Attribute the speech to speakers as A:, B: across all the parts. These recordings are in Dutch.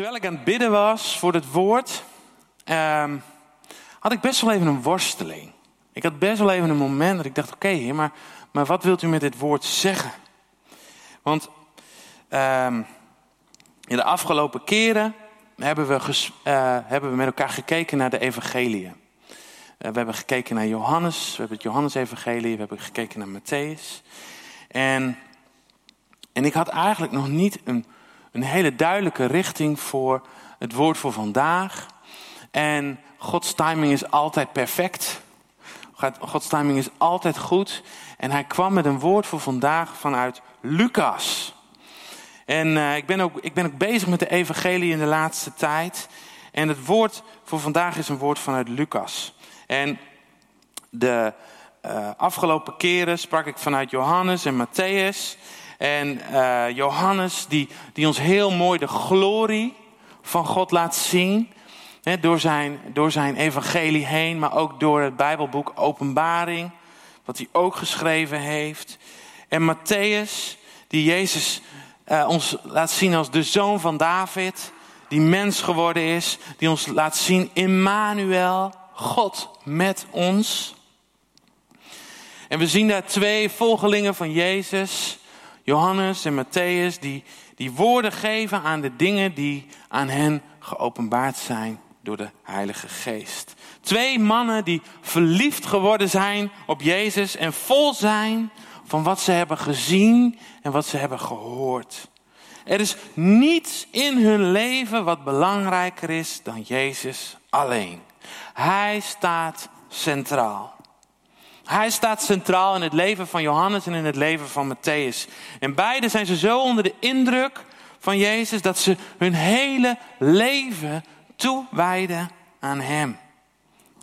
A: Terwijl ik aan het bidden was voor het woord, ehm, had ik best wel even een worsteling. Ik had best wel even een moment dat ik dacht: oké, heer, maar, maar wat wilt u met dit woord zeggen? Want ehm, in de afgelopen keren hebben we, eh, hebben we met elkaar gekeken naar de evangeliën. Eh, we hebben gekeken naar Johannes, we hebben het Johannes-evangelie, we hebben gekeken naar Matthäus. En, en ik had eigenlijk nog niet een, een hele duidelijke richting voor het woord voor vandaag. En Gods timing is altijd perfect. God- Gods timing is altijd goed. En hij kwam met een woord voor vandaag vanuit Lucas. En eh, ik, ben ook, ik ben ook bezig met de evangelie in de laatste tijd. En het woord voor vandaag is een woord vanuit Lucas. En de eh, afgelopen keren sprak ik vanuit Johannes en Matthäus. En eh, Johannes die, die ons heel mooi de glorie van God laat zien. Door, zijn, door zijn evangelie heen, maar ook door het Bijbelboek Openbaring. Wat hij ook geschreven heeft. En Matthäus die Jezus eh, ons laat zien als de zoon van David. Die mens geworden is. Die ons laat zien, Immanuel, God met ons. En we zien daar twee volgelingen van Jezus, Johannes en Matthäus, die, die woorden geven aan de dingen die aan hen geopenbaard zijn door de Heilige Geest. Twee mannen die verliefd geworden zijn op Jezus en vol zijn van wat ze hebben gezien en wat ze hebben gehoord. Er is niets in hun leven wat belangrijker is dan Jezus alleen. Hij staat centraal. Hij staat centraal in het leven van Johannes en in het leven van Matthäus. En beide zijn ze zo onder de indruk van Jezus dat ze hun hele leven toewijden aan Hem.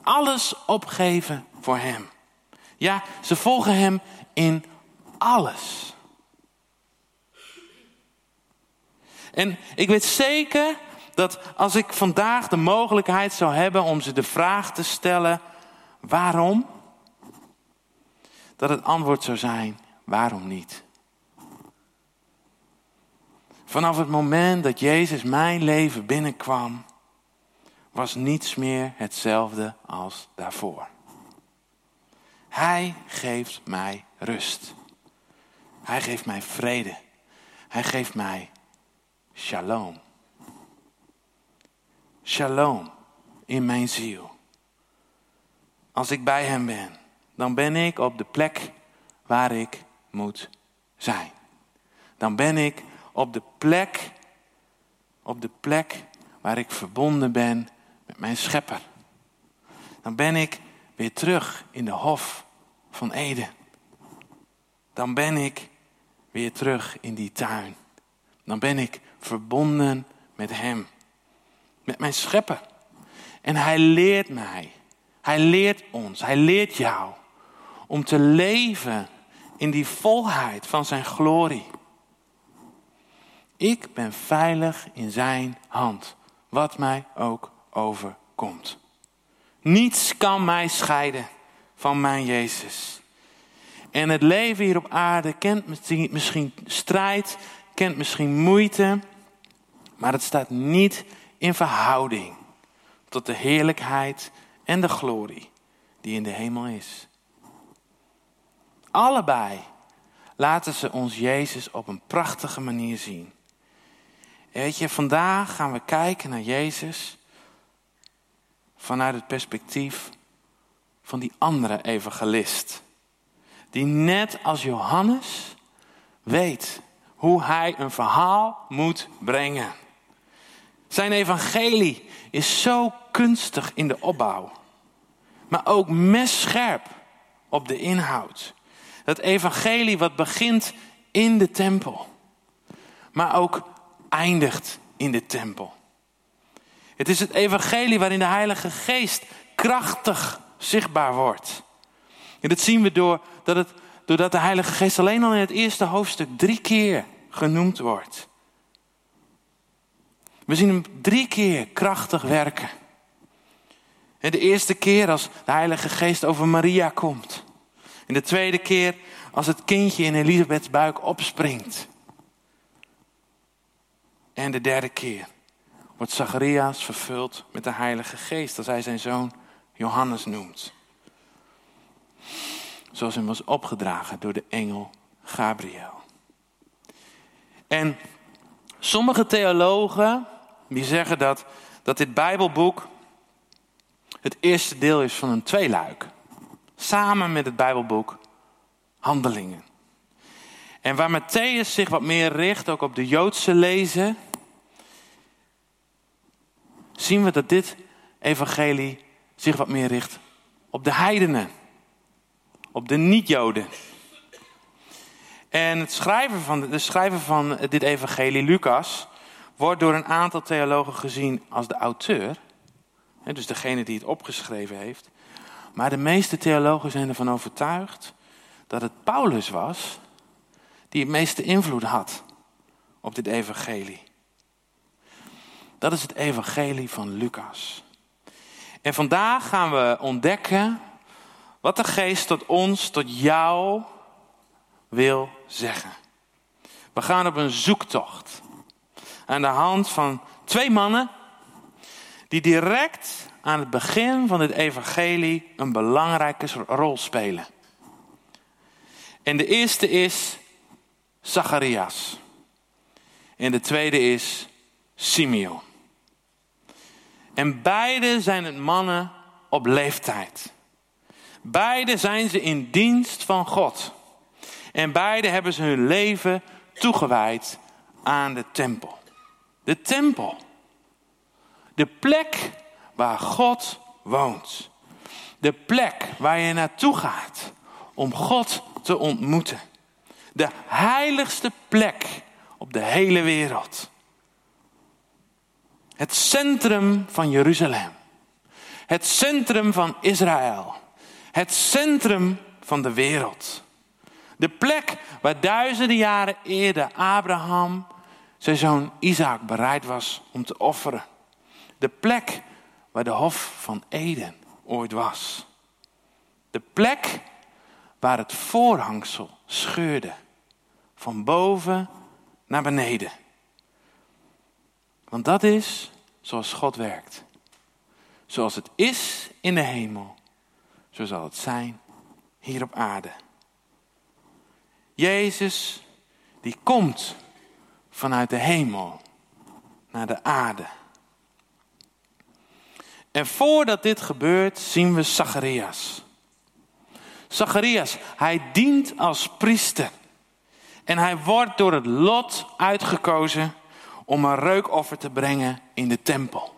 A: Alles opgeven voor Hem. Ja, ze volgen Hem in alles. En ik weet zeker dat als ik vandaag de mogelijkheid zou hebben om ze de vraag te stellen: waarom? Dat het antwoord zou zijn: waarom niet? Vanaf het moment dat Jezus mijn leven binnenkwam, was niets meer hetzelfde als daarvoor. Hij geeft mij rust. Hij geeft mij vrede. Hij geeft mij shalom. Shalom in mijn ziel. Als ik bij Hem ben, dan ben ik op de plek waar ik moet zijn. Dan ben ik op de plek, op de plek waar ik verbonden ben met mijn schepper. Dan ben ik weer terug in de hof van Eden. Dan ben ik weer terug in die tuin. Dan ben ik verbonden met Hem, met mijn schepper. En Hij leert mij, Hij leert ons, Hij leert jou om te leven in die volheid van Zijn glorie. Ik ben veilig in Zijn hand, wat mij ook overkomt. Niets kan mij scheiden van mijn Jezus. En het leven hier op aarde kent misschien, strijd, kent misschien moeite, maar het staat niet in verhouding tot de heerlijkheid en de glorie die in de hemel is. Allebei laten ze ons Jezus op een prachtige manier zien. En weet je, vandaag gaan we kijken naar Jezus vanuit het perspectief van die andere evangelist. Die net als Johannes weet hoe hij een verhaal moet brengen. Zijn evangelie is zo kunstig in de opbouw, maar ook messcherp op de inhoud. Dat evangelie wat begint in de tempel, maar ook eindigt in de tempel. Het is het evangelie waarin de Heilige Geest krachtig zichtbaar wordt. En dat zien we door, dat het, doordat de Heilige Geest alleen al in het eerste hoofdstuk drie keer genoemd wordt. We zien hem drie keer krachtig werken. En de eerste keer als de Heilige Geest over Maria komt. En de tweede keer als het kindje in Elisabeths buik opspringt. En de derde keer wordt Zacharias vervuld met de Heilige Geest als hij zijn zoon Johannes noemt. Zoals hem was opgedragen door de engel Gabriel. En sommige theologen die zeggen dat, dat dit Bijbelboek het eerste deel is van een tweeluik. Samen met het Bijbelboek Handelingen. En waar Matthäus zich wat meer richt, ook op de Joodse lezen, zien we dat dit evangelie zich wat meer richt op de heidenen, op de niet-Joden. En het schrijver van, de schrijver van dit evangelie, Lucas, wordt door een aantal theologen gezien als de auteur. Dus degene die het opgeschreven heeft. Maar de meeste theologen zijn ervan overtuigd dat het Paulus was die het meeste invloed had op dit evangelie. Dat is het evangelie van Lucas. En vandaag gaan we ontdekken wat de geest tot ons, tot jou wil zeggen. We gaan op een zoektocht. Aan de hand van twee mannen die direct aan het begin van het evangelie een belangrijke rol spelen. En de eerste is Zacharias. En de tweede is Simeon. En beide zijn het mannen op leeftijd. Beide zijn ze in dienst van God. En beide hebben ze hun leven toegewijd aan de tempel. De tempel. De plek waar God woont. De plek waar je naartoe gaat om God te ontmoeten. De heiligste plek op de hele wereld. Het centrum van Jeruzalem. Het centrum van Israël. Het centrum van de wereld. De plek waar duizenden jaren eerder Abraham zijn zoon Isaac bereid was om te offeren. De plek waar de Hof van Eden ooit was. De plek waar het voorhangsel scheurde. Van boven naar beneden. Want dat is zoals God werkt. Zoals het is in de hemel, zo zal het zijn hier op aarde. Jezus, die komt vanuit de hemel naar de aarde. En voordat dit gebeurt, zien we Zacharias. Zacharias, hij dient als priester. En hij wordt door het lot uitgekozen om een reukoffer te brengen in de tempel.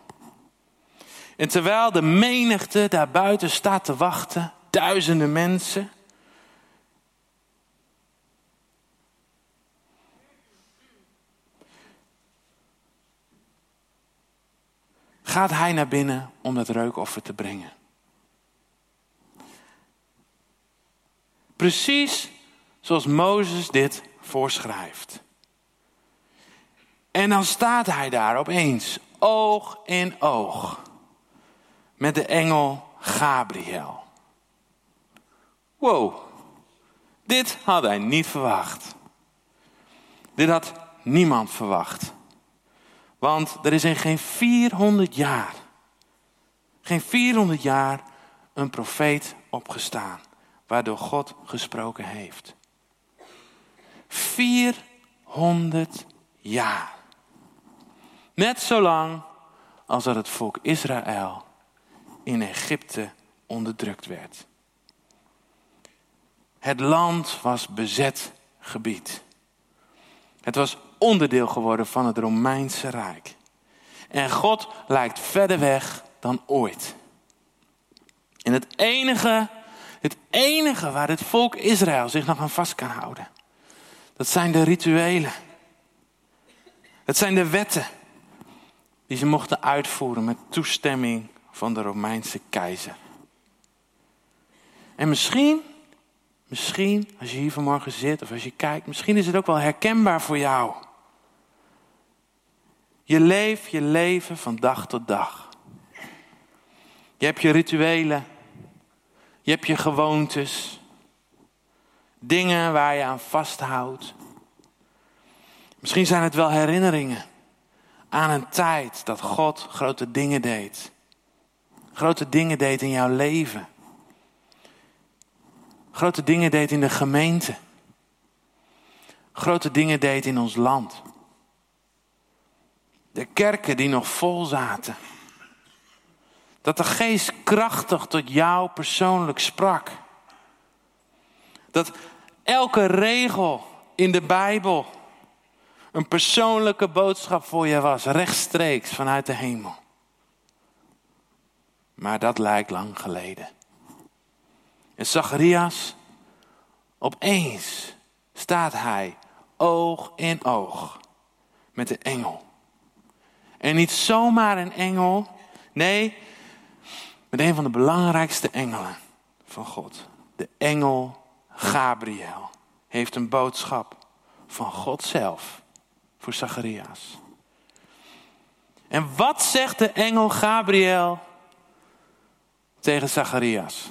A: En terwijl de menigte daar buiten staat te wachten, duizenden mensen, gaat hij naar binnen om dat reukoffer te brengen. Precies zoals Mozes dit voorschrijft. En dan staat hij daar opeens, oog in oog, met de engel Gabriel. Wow, dit had hij niet verwacht. Dit had niemand verwacht. Want er is in geen 400 jaar, geen 400 jaar, een profeet opgestaan waardoor God gesproken heeft. 400 jaar. Net zo lang als dat het volk Israël in Egypte onderdrukt werd. Het land was bezet gebied. Het was onderdeel geworden van het Romeinse Rijk. En God lijkt verder weg dan ooit. En het enige, het enige waar het volk Israël zich nog aan vast kan houden, dat zijn de rituelen. Het zijn de wetten die ze mochten uitvoeren met toestemming van de Romeinse keizer. En misschien, misschien als je hier vanmorgen zit of als je kijkt, misschien is het ook wel herkenbaar voor jou. Je leeft je leven van dag tot dag. Je hebt je rituelen. Je hebt je gewoontes. Dingen waar je aan vasthoudt. Misschien zijn het wel herinneringen aan een tijd dat God grote dingen deed. Grote dingen deed in jouw leven. Grote dingen deed in de gemeente. Grote dingen deed in ons land. De kerken die nog vol zaten. Dat de geest krachtig tot jou persoonlijk sprak. Dat elke regel in de Bijbel een persoonlijke boodschap voor je was, rechtstreeks vanuit de hemel. Maar dat lijkt lang geleden. En Zacharias, opeens staat hij oog in oog met de engel. En niet zomaar een engel, nee, met een van de belangrijkste engelen van God. De engel Gabriel heeft een boodschap van God zelf voor Zacharias. En wat zegt de engel Gabriel tegen Zacharias?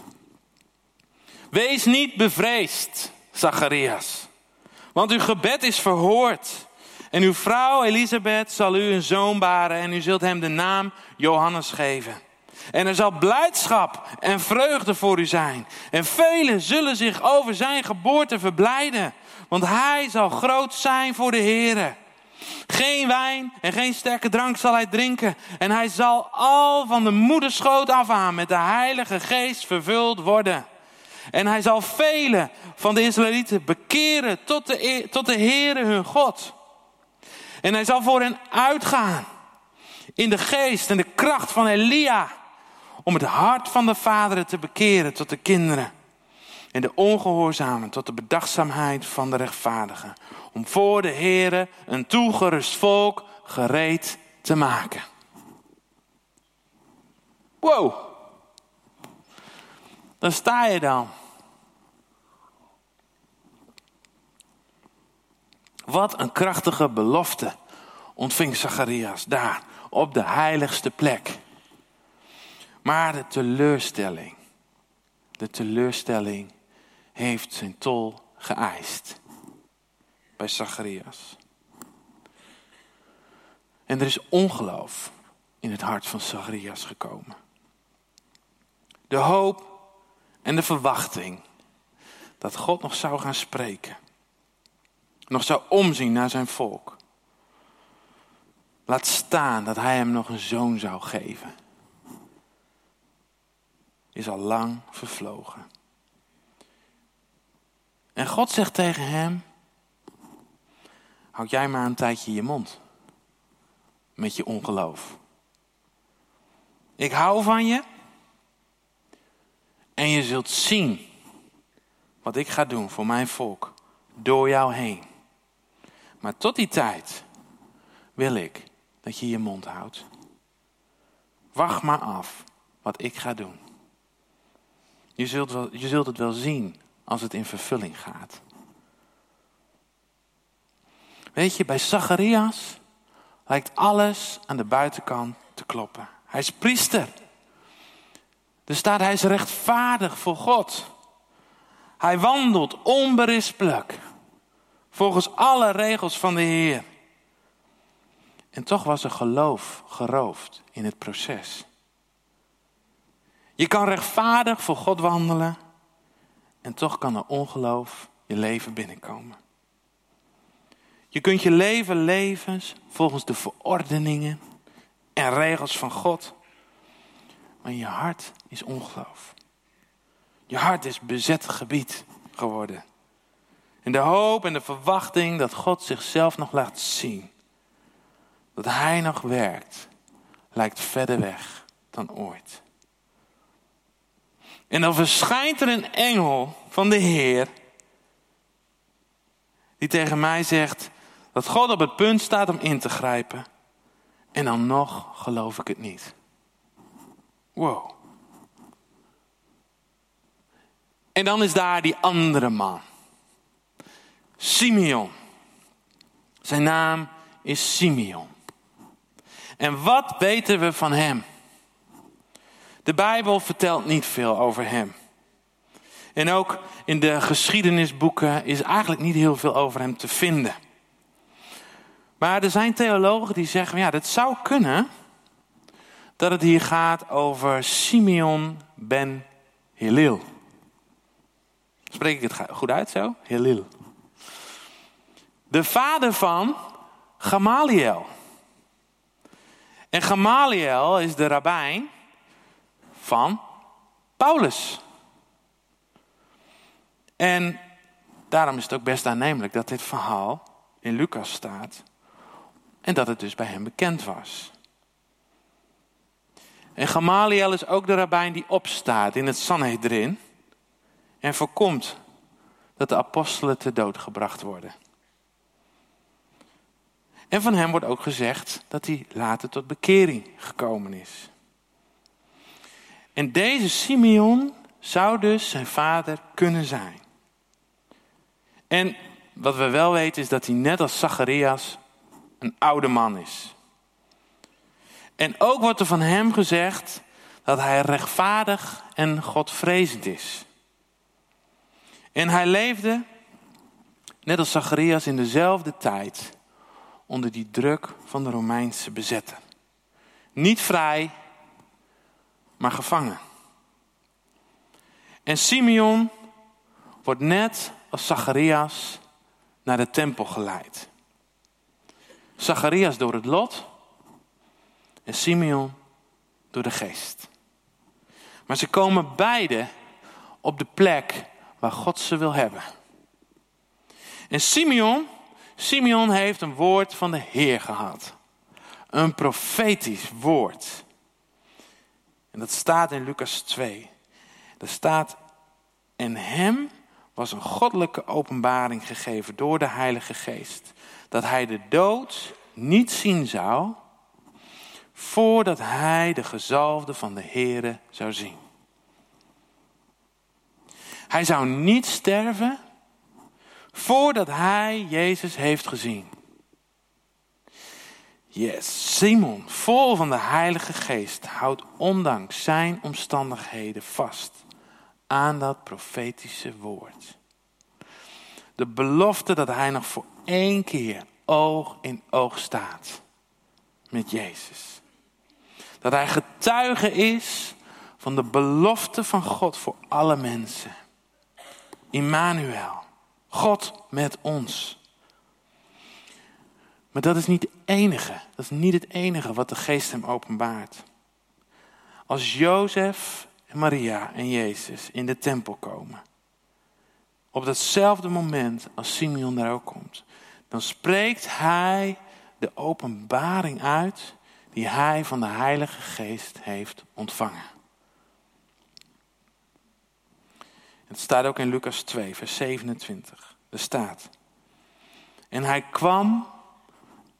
A: Wees niet bevreesd, Zacharias, want uw gebed is verhoord. En uw vrouw Elisabeth zal u een zoon baren en u zult hem de naam Johannes geven. En er zal blijdschap en vreugde voor u zijn. En velen zullen zich over zijn geboorte verblijden. Want hij zal groot zijn voor de Heer. Geen wijn en geen sterke drank zal hij drinken. En hij zal al van de moederschoot af aan met de Heilige Geest vervuld worden. En hij zal velen van de Israëlieten bekeren tot de, e- tot de Heere hun God. En hij zal voor hen uitgaan in de geest en de kracht van Elia. Om het hart van de vaderen te bekeren tot de kinderen. En de ongehoorzamen tot de bedachtzaamheid van de rechtvaardigen. Om voor de Heere een toegerust volk gereed te maken. Wow. Daar sta je dan. Wat een krachtige belofte ontving Zacharias daar op de heiligste plek. Maar de teleurstelling, de teleurstelling heeft zijn tol geëist bij Zacharias. En er is ongeloof in het hart van Zacharias gekomen. De hoop en de verwachting dat God nog zou gaan spreken. Nog zou omzien naar zijn volk. Laat staan dat hij hem nog een zoon zou geven. Is al lang vervlogen. En God zegt tegen hem: Houd jij maar een tijdje je mond. Met je ongeloof. Ik hou van je. En je zult zien wat ik ga doen voor mijn volk door jou heen. Maar tot die tijd wil ik dat je je mond houdt. Wacht maar af wat ik ga doen. Je zult, je zult het wel zien als het in vervulling gaat. Weet je, bij Zacharias lijkt alles aan de buitenkant te kloppen. Hij is priester. Er staat hij is rechtvaardig voor God. Hij wandelt onberispelijk volgens alle regels van de Heer. En toch was er geloof geroofd in het proces. Je kan rechtvaardig voor God wandelen en toch kan er ongeloof je leven binnenkomen. Je kunt je leven leven volgens de verordeningen en regels van God. Maar je hart is ongeloof. Je hart is bezet gebied geworden. En de hoop en de verwachting dat God zichzelf nog laat zien. Dat Hij nog werkt, lijkt verder weg dan ooit. En dan verschijnt er een engel van de Heer. Die tegen mij zegt dat God op het punt staat om in te grijpen. En dan nog geloof ik het niet. Wow. En dan is daar die andere man. Simeon. Zijn naam is Simeon. En wat weten we van hem? De Bijbel vertelt niet veel over hem. En ook in de geschiedenisboeken is eigenlijk niet heel veel over hem te vinden. Maar er zijn theologen die zeggen, ja, dat zou kunnen dat het hier gaat over Simeon ben Hillel. Spreek ik het goed uit zo? Hillel. De vader van Gamaliel. En Gamaliel is de rabbijn van Paulus. En daarom is het ook best aannemelijk dat dit verhaal in Lucas staat. En dat het dus bij hem bekend was. En Gamaliel is ook de rabbijn die opstaat in het Sanhedrin. En voorkomt dat de apostelen te dood gebracht worden. En van hem wordt ook gezegd dat hij later tot bekering gekomen is. En deze Simeon zou dus zijn vader kunnen zijn. En wat we wel weten is dat hij net als Zacharias een oude man is. En ook wordt er van hem gezegd dat hij rechtvaardig en godvrezend is. En hij leefde, net als Zacharias, in dezelfde tijd onder die druk van de Romeinse bezetter. Niet vrij, maar gevangen. En Simeon wordt net als Zacharias naar de tempel geleid. Zacharias door het lot en Simeon door de geest. Maar ze komen beide op de plek waar God ze wil hebben. En Simeon, Simeon heeft een woord van de Heer gehad. Een profetisch woord. En dat staat in Lucas 2. Er staat, en hem was een goddelijke openbaring gegeven door de Heilige Geest. Dat hij de dood niet zien zou, voordat hij de gezalfde van de Heere zou zien. Hij zou niet sterven voordat hij Jezus heeft gezien. Yes, Simon, vol van de Heilige Geest, houdt ondanks zijn omstandigheden vast aan dat profetische woord. De belofte dat hij nog voor één keer oog in oog staat met Jezus. Dat hij getuige is van de belofte van God voor alle mensen. Immanuel, God met ons. Maar dat is niet het enige. Dat is niet het enige wat de geest hem openbaart. Als Jozef en Maria en Jezus in de tempel komen. Op datzelfde moment als Simeon daar ook komt. Dan spreekt hij de openbaring uit die hij van de Heilige Geest heeft ontvangen. Het staat ook in Lucas 2, vers 27. Er staat. En hij kwam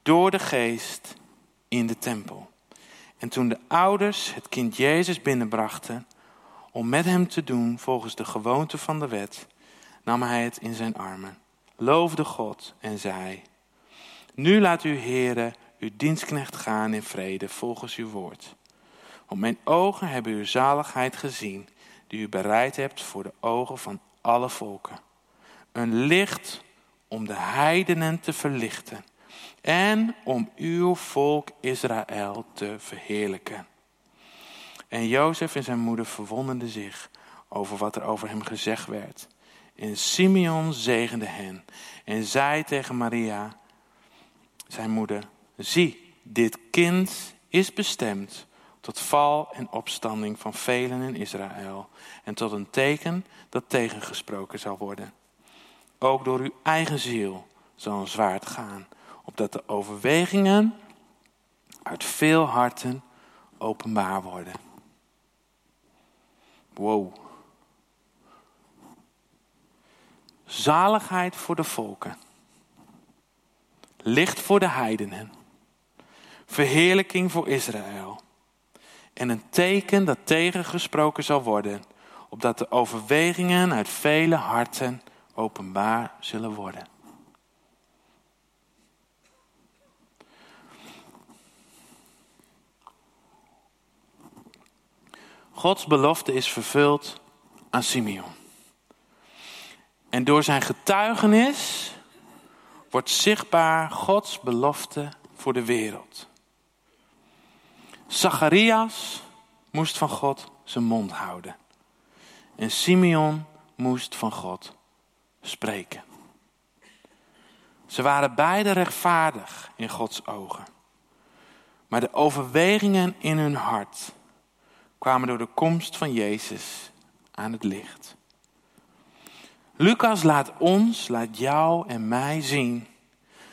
A: door de geest in de tempel. En toen de ouders het kind Jezus binnenbrachten om met hem te doen volgens de gewoonte van de wet, nam hij het in zijn armen, loofde God en zei: Nu laat uw Heere uw dienstknecht gaan in vrede volgens uw woord. Want mijn ogen hebben uw zaligheid gezien, die u bereid hebt voor de ogen van alle volken. Een licht om de heidenen te verlichten en om uw volk Israël te verheerlijken. En Jozef en zijn moeder verwonderden zich over wat er over hem gezegd werd. En Simeon zegende hen en zei tegen Maria, zijn moeder, zie, dit kind is bestemd tot val en opstanding van velen in Israël en tot een teken dat tegengesproken zal worden. Ook door uw eigen ziel zal een zwaard gaan, opdat de overwegingen uit veel harten openbaar worden. Wow. Zaligheid voor de volken. Licht voor de heidenen. Verheerlijking voor Israël. En een teken dat tegengesproken zal worden, opdat de overwegingen uit vele harten openbaar zullen worden. Gods belofte is vervuld aan Simeon. En door zijn getuigenis wordt zichtbaar Gods belofte voor de wereld. Zacharias moest van God zijn mond houden. En Simeon moest van God spreken. Ze waren beide rechtvaardig in Gods ogen. Maar de overwegingen in hun hart kwamen door de komst van Jezus aan het licht. Lucas laat ons, laat jou en mij zien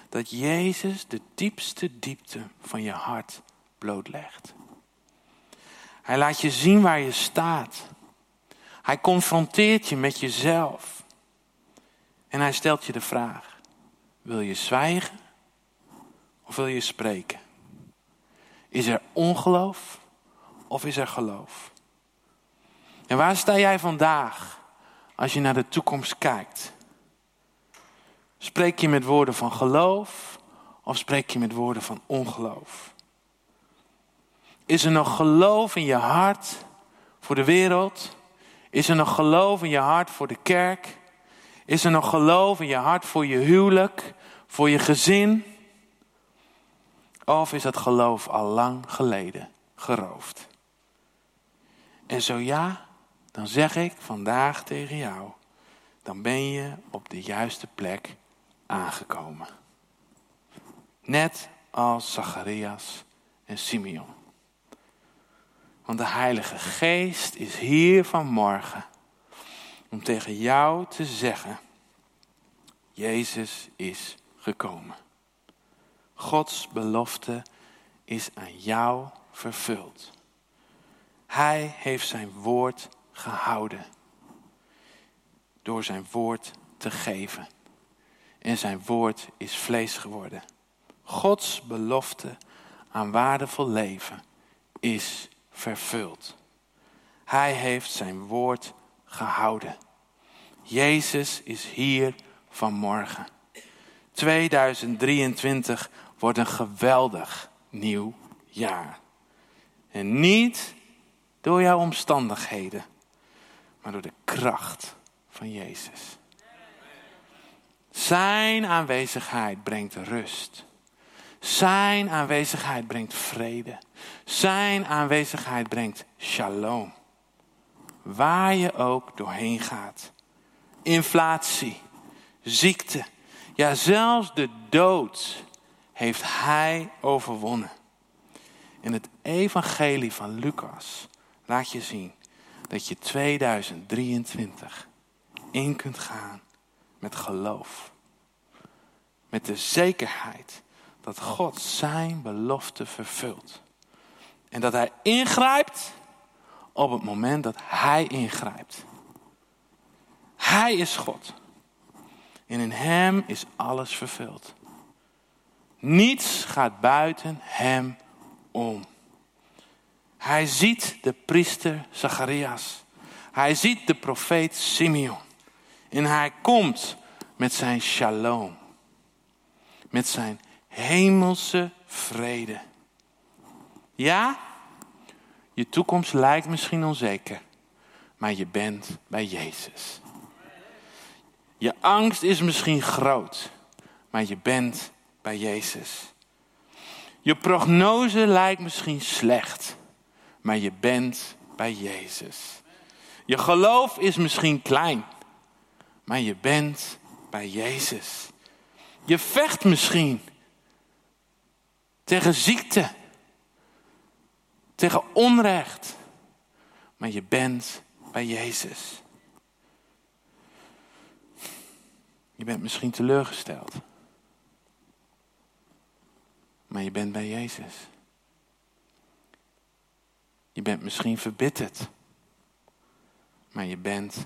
A: dat Jezus de diepste diepte van je hart blootlegt. Hij laat je zien waar je staat. Hij confronteert je met jezelf. En hij stelt je de vraag: wil je zwijgen of wil je spreken? Is er ongeloof of is er geloof? En waar sta jij vandaag als je naar de toekomst kijkt? Spreek je met woorden van geloof of spreek je met woorden van ongeloof? Is er nog geloof in je hart voor de wereld? Is er nog geloof in je hart voor de kerk? Is er nog geloof in je hart voor je huwelijk, voor je gezin? Of is dat geloof al lang geleden geroofd? En zo ja, dan zeg ik vandaag tegen jou, dan ben je op de juiste plek aangekomen. Net als Zacharias en Simeon. Want de Heilige Geest is hier vanmorgen om tegen jou te zeggen, Jezus is gekomen. Gods belofte is aan jou vervuld. Hij heeft zijn woord gehouden door zijn woord te geven. En zijn woord is vlees geworden. Gods belofte aan waardevol leven is vervuld. Hij heeft zijn woord gehouden. Jezus is hier vanmorgen. 2023 wordt een geweldig nieuw jaar. En niet door jouw omstandigheden, maar door de kracht van Jezus. Zijn aanwezigheid brengt rust. Zijn aanwezigheid brengt vrede. Zijn aanwezigheid brengt shalom. Waar je ook doorheen gaat. Inflatie, ziekte, ja zelfs de dood heeft hij overwonnen. In het evangelie van Lucas laat je zien dat je 2023 in kunt gaan met geloof. Met de zekerheid dat God zijn belofte vervult. En dat hij ingrijpt op het moment dat hij ingrijpt. Hij is God. En in hem is alles vervuld. Niets gaat buiten hem om. Hij ziet de priester Zacharias. Hij ziet de profeet Simeon. En hij komt met zijn shalom. Met zijn hemelse vrede. Ja, je toekomst lijkt misschien onzeker, maar je bent bij Jezus. Je angst is misschien groot, maar je bent bij Jezus. Je prognose lijkt misschien slecht, maar je bent bij Jezus. Je geloof is misschien klein, maar je bent bij Jezus. Je vecht misschien tegen ziekte, tegen onrecht, maar je bent bij Jezus. Je bent misschien teleurgesteld, maar je bent bij Jezus. Je bent misschien verbitterd, maar je bent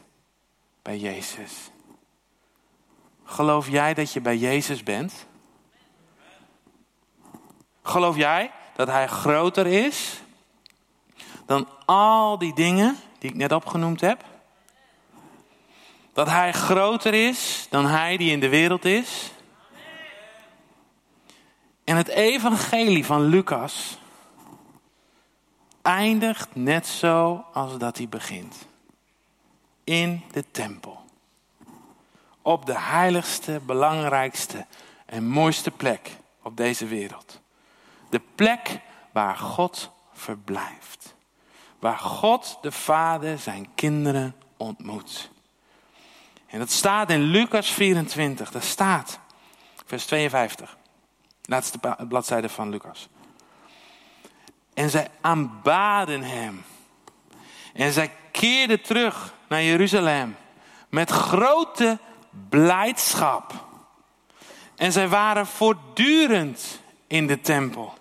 A: bij Jezus. Geloof jij dat je bij Jezus bent? Geloof jij dat Hij groter is dan al die dingen die ik net opgenoemd heb? Dat Hij groter is dan Hij die in de wereld is? En het evangelie van Lucas eindigt net zo als dat hij begint. In de tempel. Op de heiligste, belangrijkste en mooiste plek op deze wereld. De plek waar God verblijft. Waar God de Vader zijn kinderen ontmoet. En dat staat in Lucas 24. Daar staat, vers 52. Laatste bladzijde van Lucas. En zij aanbaden hem. En zij keerden terug naar Jeruzalem met grote blijdschap. En zij waren voortdurend in de tempel.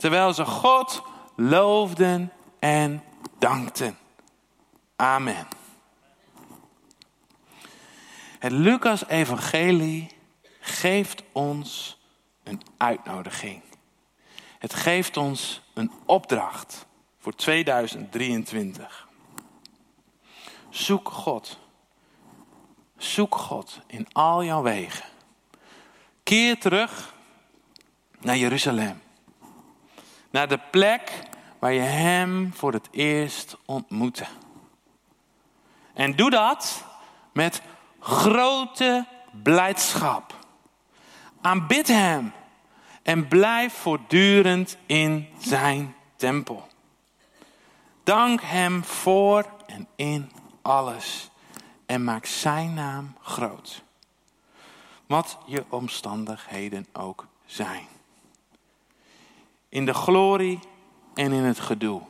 A: Terwijl ze God loofden en dankten. Amen. Het Lucas-evangelie geeft ons een uitnodiging. Het geeft ons een opdracht voor 2023. Zoek God. Zoek God in al jouw wegen. Keer terug naar Jeruzalem. Naar de plek waar je Hem voor het eerst ontmoette. En doe dat met grote blijdschap. Aanbid Hem en blijf voortdurend in Zijn tempel. Dank Hem voor en in alles en maak Zijn naam groot. Wat je omstandigheden ook zijn. In de glorie en in het gedoe.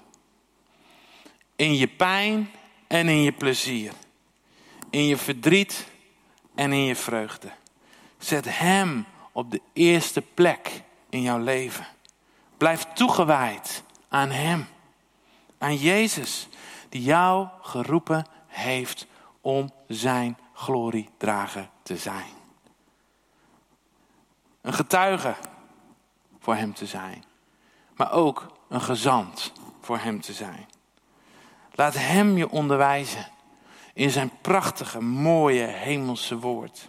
A: In je pijn en in je plezier. In je verdriet en in je vreugde. Zet Hem op de eerste plek in jouw leven. Blijf toegewijd aan Hem. Aan Jezus, die jou geroepen heeft om Zijn gloriedrager te zijn. Een getuige voor Hem te zijn. Maar ook een gezant voor Hem te zijn. Laat Hem je onderwijzen in zijn prachtige, mooie hemelse woord.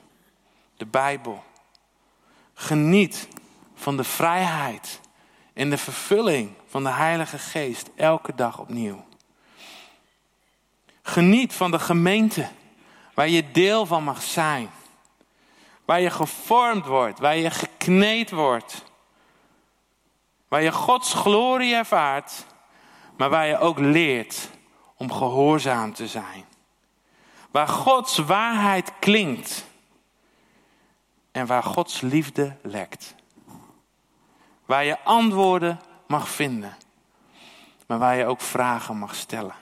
A: De Bijbel. Geniet van de vrijheid en de vervulling van de Heilige Geest elke dag opnieuw. Geniet van de gemeente waar je deel van mag zijn. Waar je gevormd wordt, waar je gekneed wordt. Waar je Gods glorie ervaart, maar waar je ook leert om gehoorzaam te zijn. Waar Gods waarheid klinkt en waar Gods liefde lekt. Waar je antwoorden mag vinden, maar waar je ook vragen mag stellen.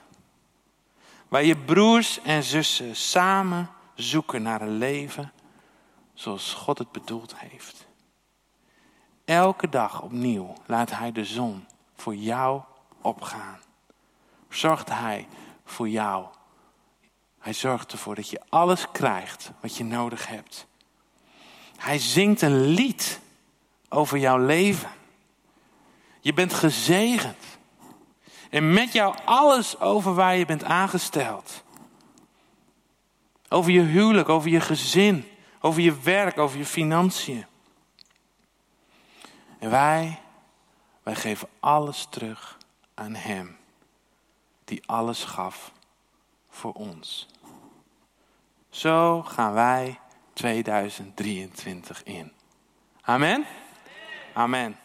A: Waar je broers en zussen samen zoeken naar een leven zoals God het bedoeld heeft. Elke dag opnieuw laat Hij de zon voor jou opgaan. Zorgt Hij voor jou. Hij zorgt ervoor dat je alles krijgt wat je nodig hebt. Hij zingt een lied over jouw leven. Je bent gezegend. En met jou alles over waar je bent aangesteld. Over je huwelijk, over je gezin, over je werk, over je financiën. En wij, wij geven alles terug aan Hem, die alles gaf voor ons. Zo gaan wij 2023 in. Amen. Amen.